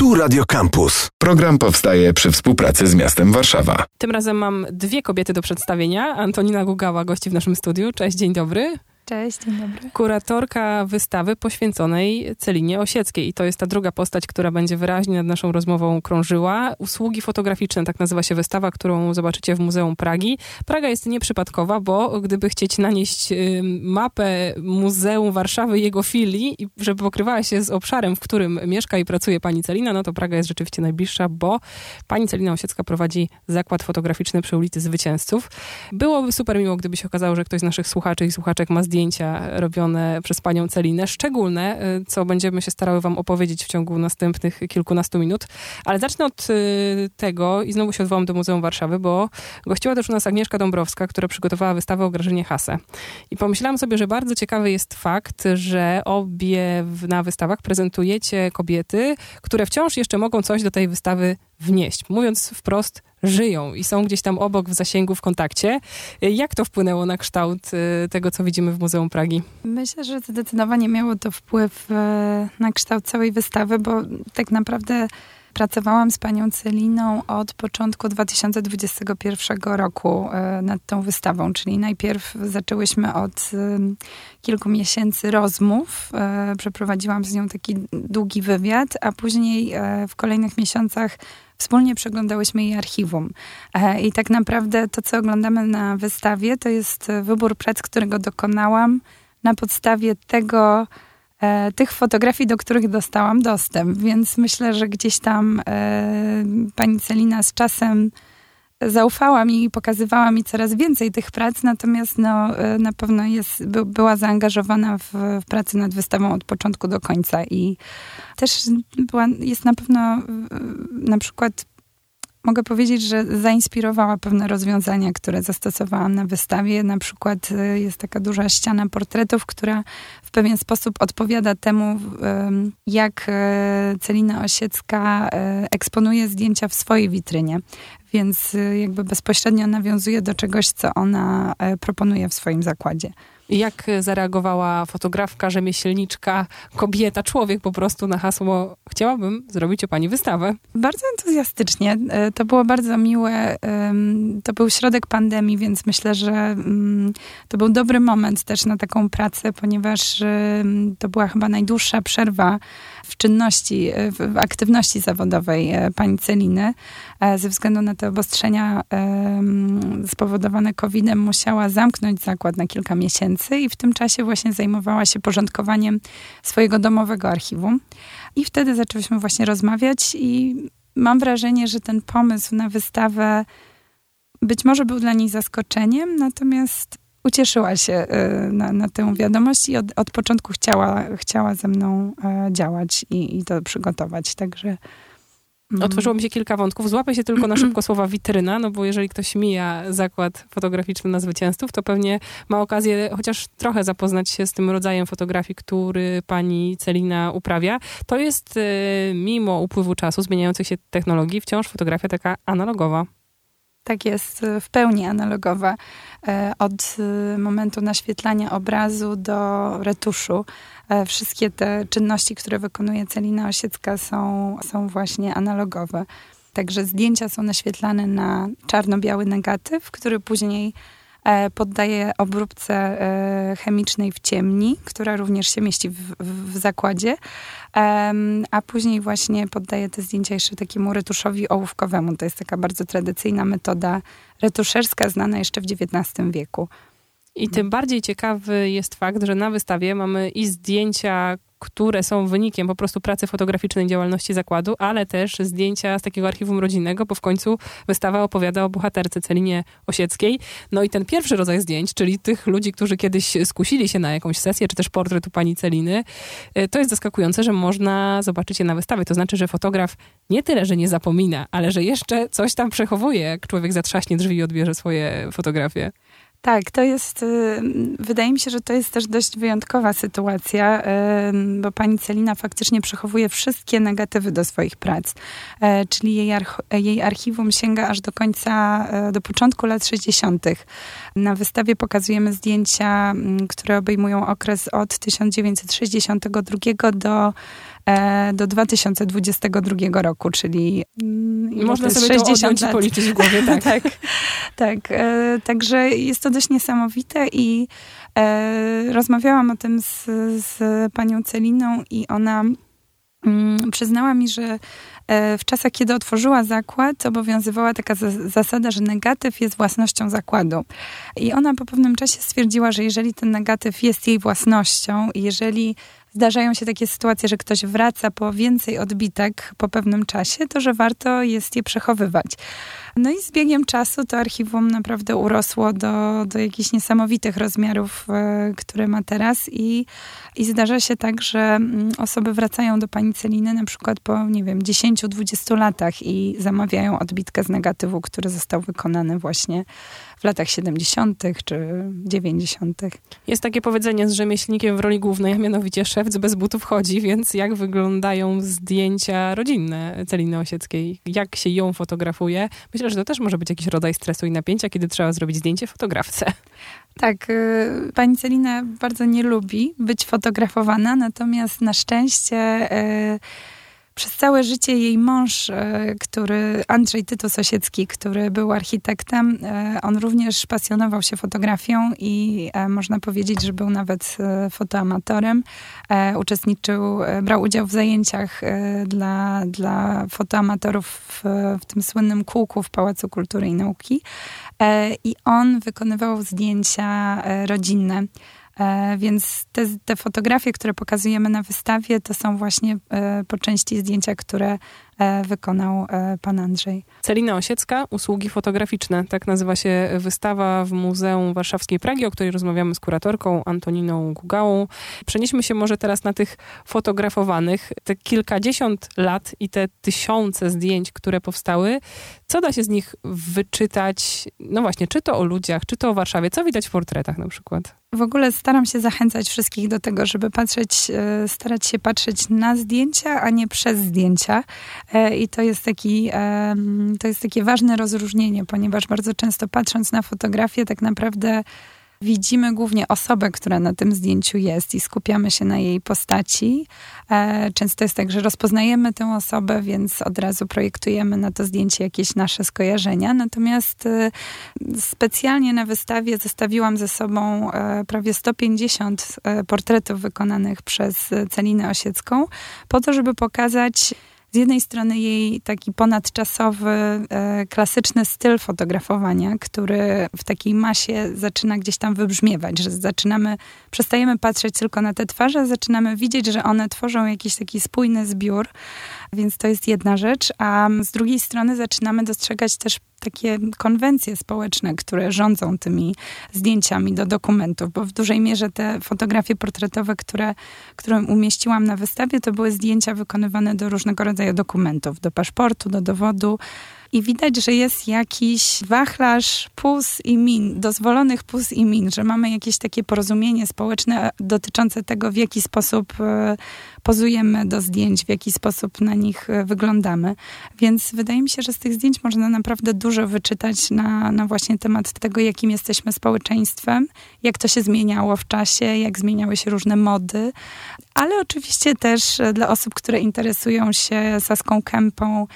Tu Radio Campus. Program powstaje przy współpracy z miastem Warszawa. Tym razem mam dwie kobiety do przedstawienia. Antonina Gugała, gości w naszym studiu. Cześć, dzień dobry. Cześć, dzień dobry. Kuratorka wystawy poświęconej Celinie Osieckiej. I to jest ta druga postać, która będzie wyraźnie nad naszą rozmową krążyła. Usługi fotograficzne, tak nazywa się wystawa, którą zobaczycie w Muzeum Pragi. Praga jest nieprzypadkowa, bo gdyby chcieć nanieść mapę Muzeum Warszawy i jego filii, żeby pokrywała się z obszarem, w którym mieszka i pracuje pani Celina, no to Praga jest rzeczywiście najbliższa, bo pani Celina Osiecka prowadzi zakład fotograficzny przy ulicy Zwycięzców. Byłoby super miło, gdyby się okazało, że ktoś z naszych słuchaczy i słuchaczek ma zdjęcie zdjęcia robione przez panią Celinę, szczególne, y, co będziemy się starały wam opowiedzieć w ciągu następnych kilkunastu minut. Ale zacznę od y, tego i znowu się odwołam do Muzeum Warszawy, bo gościła też u nas Agnieszka Dąbrowska, która przygotowała wystawę o Grażynie Hase. I pomyślałam sobie, że bardzo ciekawy jest fakt, że obie na wystawach prezentujecie kobiety, które wciąż jeszcze mogą coś do tej wystawy wnieść. Mówiąc wprost, żyją i są gdzieś tam obok, w zasięgu, w kontakcie. Jak to wpłynęło na kształt y, tego, co widzimy w Muzeum Pragi? Myślę, że zdecydowanie miało to wpływ y, na kształt całej wystawy, bo tak naprawdę Pracowałam z panią Celiną od początku 2021 roku y, nad tą wystawą, czyli najpierw zaczęłyśmy od kilku miesięcy rozmów. Przeprowadziłam z nią taki długi wywiad, a później w kolejnych miesiącach wspólnie przeglądałyśmy jej archiwum. E, I tak naprawdę to, co oglądamy na wystawie, to jest wybór prac, którego dokonałam na podstawie tego, e, tych fotografii, do których dostałam dostęp. Więc myślę, że gdzieś tam e, pani Celina z czasem zaufała mi i pokazywała mi coraz więcej tych prac, natomiast no, e, na pewno jest, by, była zaangażowana w, w pracę nad wystawą od początku do końca i też była, jest na pewno na przykład mogę powiedzieć, że zainspirowała pewne rozwiązania, które zastosowałam na wystawie. Na przykład e, jest taka duża ściana portretów, która w pewien sposób odpowiada temu, jak e, Celina Osiecka eksponuje zdjęcia w swojej witrynie więc y, jakby bezpośrednio nawiązuje do czegoś, co ona e, proponuje w swoim zakładzie. Jak zareagowała fotografka, rzemieślniczka, kobieta, człowiek po prostu na hasło chciałabym zrobić o pani wystawę? Bardzo entuzjastycznie. E, to było bardzo miłe. To był środek pandemii, więc myślę, że mm, to był dobry moment też na taką pracę, ponieważ to była chyba najdłuższa przerwa w czynności, e, w aktywności zawodowej pani Celiny. Ze względu na te obostrzenia spowodowane COVID-em musiała zamknąć zakład na kilka miesięcy i w tym czasie właśnie zajmowała się porządkowaniem swojego domowego archiwum. I wtedy zaczęliśmy właśnie rozmawiać i mam wrażenie, że ten pomysł na wystawę być może był dla niej zaskoczeniem, natomiast ucieszyła się e, na, na tę wiadomość i od, od początku chciała, chciała ze mną e, działać i, i to przygotować. Także. Otworzyło mi się kilka wątków. Złapę się tylko na szybko słowa witryna, no bo jeżeli ktoś mija zakład fotograficzny na zwycięzców, to pewnie ma okazję chociaż trochę zapoznać się z tym rodzajem fotografii, który pani Celina uprawia. To jest y, mimo upływu czasu, zmieniających się technologii, wciąż fotografia taka analogowa. Tak jest, w pełni analogowa. E, od y, momentu naświetlania obrazu do retuszu. E, wszystkie te czynności, które wykonuje Celina Osiecka są, są właśnie analogowe. Także zdjęcia są naświetlane na czarno-biały negatyw, który później e, poddaje obróbce chemicznej w ciemni, która również się mieści w, w, zakładzie, a później właśnie poddaje te zdjęcia jeszcze takiemu retuszowi ołówkowemu. To jest taka bardzo tradycyjna metoda retuszerska, znana jeszcze w XIX wieku. I tym bardziej ciekawy jest fakt, że na wystawie mamy i zdjęcia, które są wynikiem po prostu pracy fotograficznej działalności zakładu, ale też zdjęcia z takiego archiwum rodzinnego, bo w końcu wystawa opowiada o bohaterce Celinie Osieckiej. No i ten pierwszy rodzaj zdjęć, czyli tych ludzi, którzy kiedyś skusili się na jakąś sesję, czy też portret u pani Celiny, y, to jest zaskakujące, że można zobaczyć je na wystawie. To znaczy, że fotograf nie tyle, że nie zapomina, ale że jeszcze coś tam przechowuje, jak człowiek zatrzaśnie drzwi i odbierze swoje fotografie. Tak, to jest, y, wydaje mi się, że to jest też dość wyjątkowa sytuacja, y, bo pani Celina faktycznie przechowuje wszystkie negatywy do swoich prac, y, czyli jej, jej archiwum sięga aż do końca, do początku lat 60. Na wystawie pokazujemy zdjęcia, które obejmują okres od 1962 do e, do 2022 roku, czyli mm, można sobie 60 to lat. policzyć w głowie, tak. tak, tak. E, także jest to dość niesamowite i e, rozmawiałam o tym z, z panią Celiną i ona mm, przyznała mi, że E, w czasach, kiedy otworzyła zakład, obowiązywała taka zasada, że negatyw jest własnością zakładu. I ona po pewnym czasie stwierdziła, że jeżeli ten negatyw jest jej własnością jeżeli zdarzają się takie sytuacje, że ktoś wraca po więcej odbitek po pewnym czasie, to że warto jest je przechowywać. No i z biegiem czasu to archiwum naprawdę urosło do, do jakichś niesamowitych rozmiarów, e, które ma teraz i, i zdarza się tak, że mm, osoby wracają do pani Celiny na przykład po, nie wiem, 10-20 latach i zamawiają odbitkę z negatywu, który został wykonany właśnie w latach 70. czy 90. Jest takie powiedzenie z rzemieślnikiem w roli głównej, a mianowicie szewc bez butów chodzi, więc jak wyglądają zdjęcia rodzinne Celiny Osieckiej? Jak się ją fotografuje? Myślę, że to też może być jakiś rodzaj stresu i napięcia, kiedy trzeba zrobić zdjęcie fotografce. Tak, y, pani Celina bardzo nie lubi być fotografowana, natomiast na szczęście y, przez całe życie jej mąż, e, który Andrzej Tytus Osiecki, który był architektem, e, on również pasjonował się fotografią i e, można powiedzieć, że był nawet fotoamatorem. Uczestniczył, brał udział w zajęciach dla, dla fotoamatorów w, w tym słynnym kółku w Pałacu Kultury i Nauki. I on wykonywał zdjęcia rodzinne. E, więc te, te, fotografie, które pokazujemy na wystawie, to są właśnie e, po części zdjęcia, które E, wykonał pan Andrzej. Celina Osiecka, usługi fotograficzne. Tak nazywa się wystawa w Muzeum Warszawskiej Pragi, o której rozmawiamy z kuratorką Antoniną Gugałą. Przenieśmy się może teraz na tych fotografowanych. Te kilkadziesiąt lat i te tysiące zdjęć, które powstały. Co da się z nich wyczytać? No właśnie, czy to o ludziach, czy to o Warszawie? Co widać w portretach na przykład? W ogóle staram się zachęcać wszystkich do tego, żeby patrzeć, e, starać się patrzeć na zdjęcia, a nie przez zdjęcia. E, I to jest, taki, to jest takie ważne rozróżnienie, ponieważ bardzo często patrząc na fotografię, tak naprawdę widzimy głównie osobę, która na tym zdjęciu jest i skupiamy się na jej postaci. E, często jest tak, że rozpoznajemy tę osobę, więc od razu projektujemy na to zdjęcie jakieś nasze skojarzenia. Natomiast e, specjalnie na wystawie zostawiłam ze sobą prawie 150 portretów wykonanych przez Celinę Osiecką, po to, żeby pokazać z jednej strony jej taki ponadczasowy, e, klasyczny styl fotografowania, który w takiej masie zaczyna gdzieś tam wybrzmiewać, że zaczynamy, przestajemy patrzeć tylko na te twarze, zaczynamy widzieć, że one tworzą jakiś taki spójny zbiór, więc to jest jedna rzecz, a z drugiej strony zaczynamy dostrzegać też takie konwencje społeczne, które rządzą tymi zdjęciami do dokumentów, bo w dużej mierze te fotografie portretowe, które, które umieściłam na wystawie, to były zdjęcia wykonywane do różnego rodzaju dokumentów, do paszportu, do dowodu, i widać, że jest jakiś wachlarz pus i min, dozwolonych pus i min, że mamy jakieś takie porozumienie społeczne dotyczące tego, w jaki sposób e, pozujemy do zdjęć, w jaki sposób na nich e, wyglądamy. Więc wydaje mi się, że z tych zdjęć można naprawdę dużo wyczytać na, na właśnie temat tego, jakim jesteśmy społeczeństwem, jak to się zmieniało w czasie, jak zmieniały się różne mody, ale oczywiście też e, dla osób, które interesują się Saską Kępą,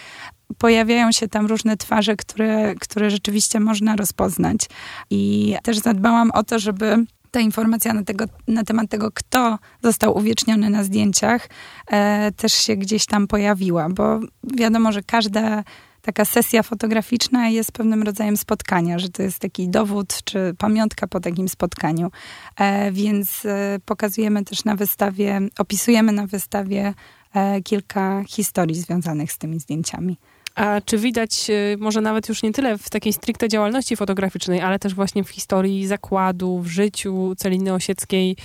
pojawiają się tam różne twarze, które, które rzeczywiście można rozpoznać. I też zadbałam o to, żeby ta informacja na, tego, na temat tego, kto został uwieczniony na zdjęciach, e, też się gdzieś tam pojawiła, bo wiadomo, że każda taka sesja fotograficzna jest pewnym rodzajem spotkania, że to jest taki dowód czy pamiątka po takim spotkaniu. E, więc e, pokazujemy też na wystawie, opisujemy na wystawie e, kilka historii związanych z tymi zdjęciami. A czy widać, y, może nawet już nie tyle w takiej stricte działalności fotograficznej, ale też właśnie w historii zakładu, w życiu Celiny Osieckiej,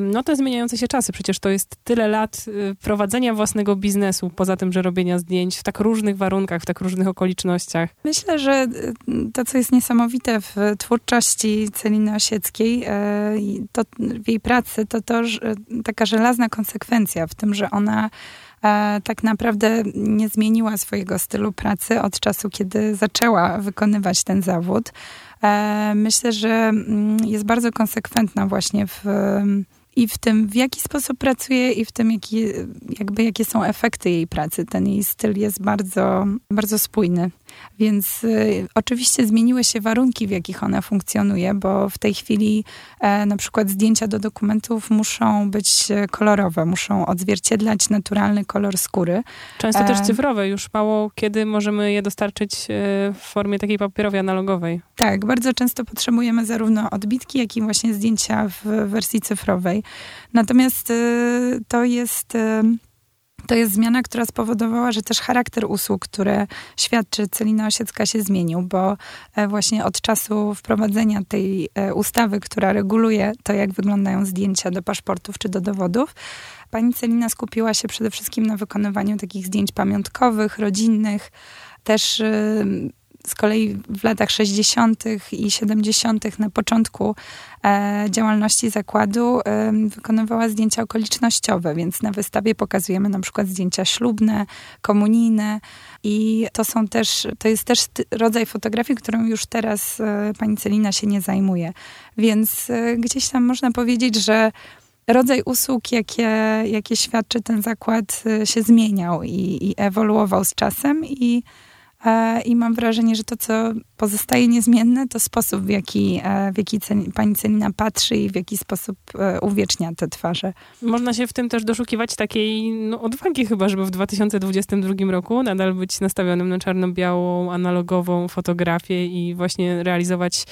no te zmieniające się czasy. Przecież to jest tyle lat y, prowadzenia własnego biznesu, poza tym, że robienia zdjęć w tak różnych warunkach, w tak różnych okolicznościach. Myślę, że y, to, co jest niesamowite w twórczości Celiny Osieckiej, to w jej pracy, to to taka żelazna konsekwencja w tym, że ona E, tak naprawdę nie zmieniła swojego stylu pracy od czasu, kiedy zaczęła wykonywać ten zawód. E, myślę, że mm, jest bardzo konsekwentna właśnie w i w tym, w jaki sposób pracuje i w tym, jaki, jakby, jakie są efekty jej pracy. Ten jej styl jest bardzo, bardzo spójny. Więc y, oczywiście zmieniły się warunki, w jakich ona funkcjonuje, bo w tej chwili e, na przykład zdjęcia do dokumentów muszą być e, kolorowe, muszą odzwierciedlać naturalny kolor skóry. Często też e, cyfrowe, już mało kiedy możemy je dostarczyć e, w formie takiej papierowej, analogowej. Tak, bardzo często potrzebujemy zarówno odbitki, jak i właśnie zdjęcia w wersji cyfrowej. Natomiast y, to jest y, to jest zmiana, która spowodowała, że też charakter usług, które świadczy Celina Osiecka się zmienił, bo e, właśnie od czasu wprowadzenia tej e, ustawy, która reguluje to, jak wyglądają zdjęcia do paszportów czy do dowodów, pani Celina skupiła się przede wszystkim na wykonywaniu takich zdjęć pamiątkowych, rodzinnych, też z kolei w latach 60. i 70. na początku e, działalności zakładu wykonywała zdjęcia okolicznościowe, więc na wystawie pokazujemy na przykład zdjęcia ślubne, komunijne i to są też, to jest też rodzaj fotografii, którą już teraz e, pani Celina się nie zajmuje. Więc e, gdzieś tam można powiedzieć, że rodzaj usług, jakie, jakie świadczy ten zakład, się zmieniał i, i ewoluował z czasem i I mam wrażenie, że to, co pozostaje niezmienne, to sposób, w jaki, e, w jaki pani Celina patrzy i w jaki sposób e, uwiecznia te twarze. Można się w tym też doszukiwać takiej no, odwagi chyba, żeby w 2022 roku nadal być nastawionym na czarno-białą, analogową fotografię i właśnie realizować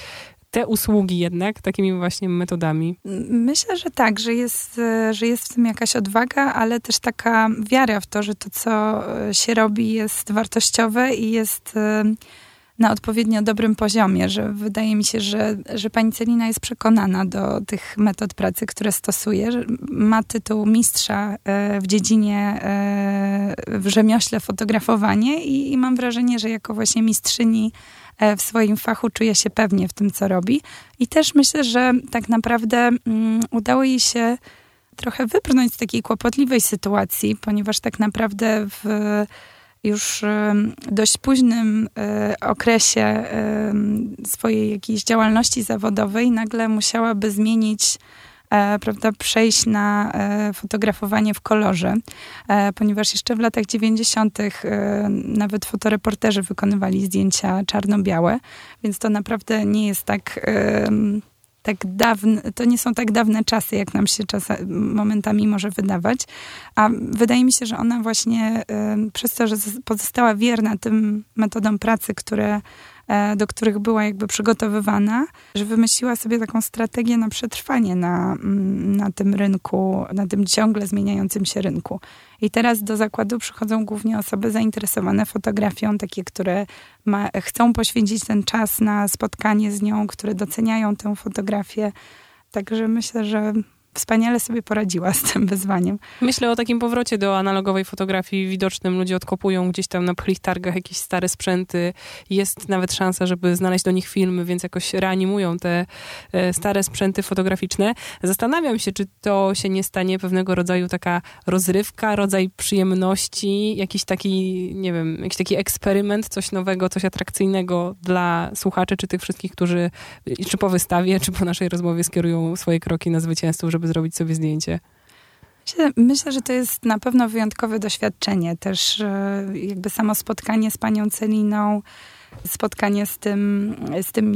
te usługi jednak takimi właśnie metodami? Myślę, że tak, że jest, że jest w tym jakaś odwaga, ale też taka wiara w to, że to, co się robi, jest wartościowe i jest e, na odpowiednio dobrym poziomie, że wydaje mi się, że, że pani Celina jest przekonana do tych metod pracy, które stosuje. Ma tytuł mistrza w dziedzinie, w rzemiośle fotografowanie i, i mam wrażenie, że jako właśnie mistrzyni w swoim fachu czuje się pewnie w tym, co robi. I też myślę, że tak naprawdę mm, udało jej się trochę wybrnąć z takiej kłopotliwej sytuacji, ponieważ tak naprawdę w już dość późnym e, okresie swojej jakiejś działalności zawodowej nagle musiałaby zmienić E, prawda, przejść na e, fotografowanie w kolorze, e, ponieważ jeszcze w latach 90. nawet fotoreporterzy wykonywali zdjęcia czarno-białe, więc to naprawdę nie jest tak tak dawne, to nie są tak dawne czasy, jak nam się czasami, momentami może wydawać. A wydaje mi się, że ona właśnie przez to, że pozostała wierna tym metodom pracy, które E, do których była jakby przygotowywana, że wymyśliła sobie taką strategię na przetrwanie na, mm, na tym rynku, na tym ciągle zmieniającym się rynku. I teraz do zakładu przychodzą głównie osoby zainteresowane fotografią, takie, które ma, chcą poświęcić ten czas na spotkanie z nią, które doceniają tę fotografię. Także myślę, że wspaniale sobie poradziła z tym wyzwaniem. Myślę o takim powrocie do analogowej fotografii widocznym. Ludzie odkopują gdzieś tam na pchlich targach jakieś stare sprzęty. Jest nawet szansa, żeby znaleźć do nich filmy, więc jakoś reanimują te e, stare sprzęty fotograficzne. Zastanawiam się, czy to się nie stanie pewnego rodzaju taka rozrywka, rodzaj przyjemności, jakiś taki, nie wiem, jakiś taki eksperyment, coś nowego, coś atrakcyjnego dla słuchaczy, czy tych wszystkich, którzy czy po wystawie, czy po naszej rozmowie skierują swoje kroki na zwycięstwo, żeby żeby zrobić sobie zdjęcie? Myślę, że to jest na pewno wyjątkowe doświadczenie. Też e, jakby samo spotkanie z panią Celiną, spotkanie z tym, z tym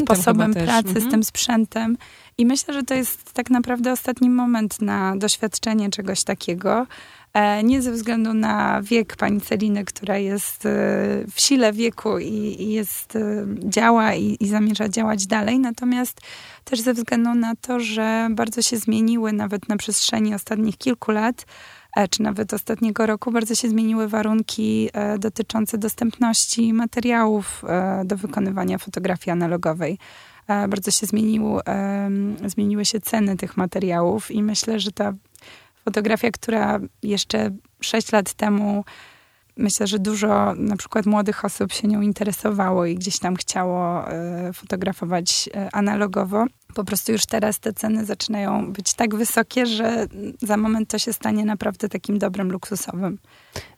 sposobem pracy, mhm. z tym sprzętem. I myślę, że to jest tak naprawdę ostatni moment na doświadczenie czegoś takiego. E, nie ze względu na wiek pani Celiny, która jest e, w sile wieku i, jest, e, działa i, i zamierza działać dalej, natomiast też ze względu na to, że bardzo się zmieniły nawet na przestrzeni ostatnich kilku lat, czy nawet ostatniego roku, bardzo się zmieniły warunki dotyczące dostępności materiałów do wykonywania fotografii analogowej. Bardzo się zmienił, zmieniły się ceny tych materiałów i myślę, że ta fotografia, która jeszcze 6 lat temu myślę, że dużo na przykład młodych osób się nią interesowało i gdzieś tam chciało e, fotografować e, analogowo. Po prostu już teraz te ceny zaczynają być tak wysokie, że za moment to się stanie naprawdę takim dobrem luksusowym.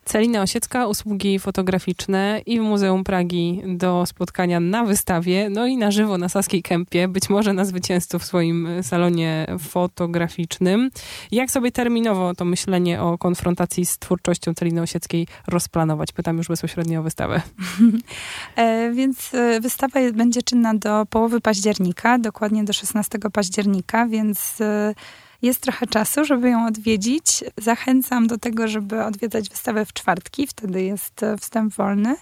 Celina Osiecka, usługi fotograficzne i w Muzeum Pragi do spotkania na wystawie, no i na żywo na Saskiej Kępie, być może na zwycięzców w swoim salonie fotograficznym. Jak sobie terminowo to myślenie o konfrontacji z twórczością Celiny Osieckiej rozplanować? Pytam już bezpośrednio o wystawę. e, więc e, wystawa będzie czynna do połowy października, dokładnie do 16 października, więc e, jest trochę czasu, żeby ją odwiedzić. Zachęcam do tego, żeby odwiedzać wystawę w czwartki, wtedy jest wstęp wolny.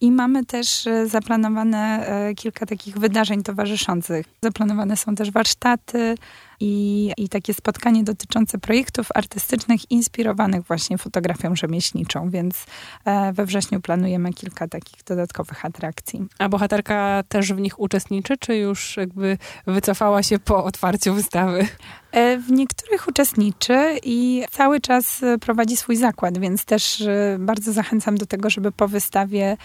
I mamy też zaplanowane kilka takich wydarzeń towarzyszących. Zaplanowane są też warsztaty i, i takie spotkanie dotyczące projektów artystycznych inspirowanych właśnie fotografią rzemieślniczą, więc e, we wrześniu planujemy kilka takich dodatkowych atrakcji. A bohaterka też w nich uczestniczy, czy już jakby wycofała się po otwarciu wystawy? E, w niektórych uczestniczy i cały czas e, prowadzi swój zakład, więc też bardzo zachęcam do tego, żeby po wystawie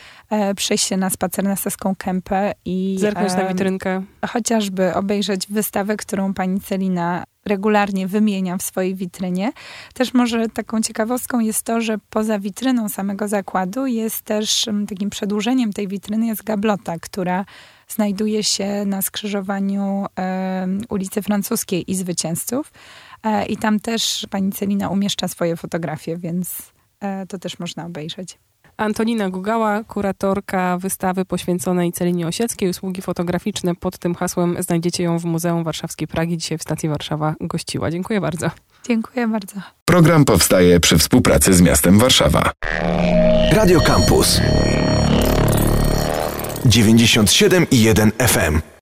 przejść się na spacer na Saską Kępę i zerknąć na witrynkę. Chociażby obejrzeć wystawę, którą pani Celina regularnie wymienia w swojej witrynie. Też może taką ciekawostką jest to, że poza witryną samego zakładu jest też takim przedłużeniem tej witryny jest gablota, która znajduje się na skrzyżowaniu e, ulicy Francuskiej i Zwycięzców. E, I tam też pani Celina umieszcza swoje fotografie, więc e, to też można obejrzeć. Antonina Gugała, kuratorka wystawy poświęconej Celinie Osieckiej. Usługi fotograficzne pod tym hasłem znajdziecie ją w Muzeum Warszawskiej Pragi. Dzisiaj w stacji Warszawa gościła. Dziękuję bardzo. Dziękuję bardzo. Program powstaje przy współpracy z miastem Warszawa. Radio Campus 97 i 1 FM.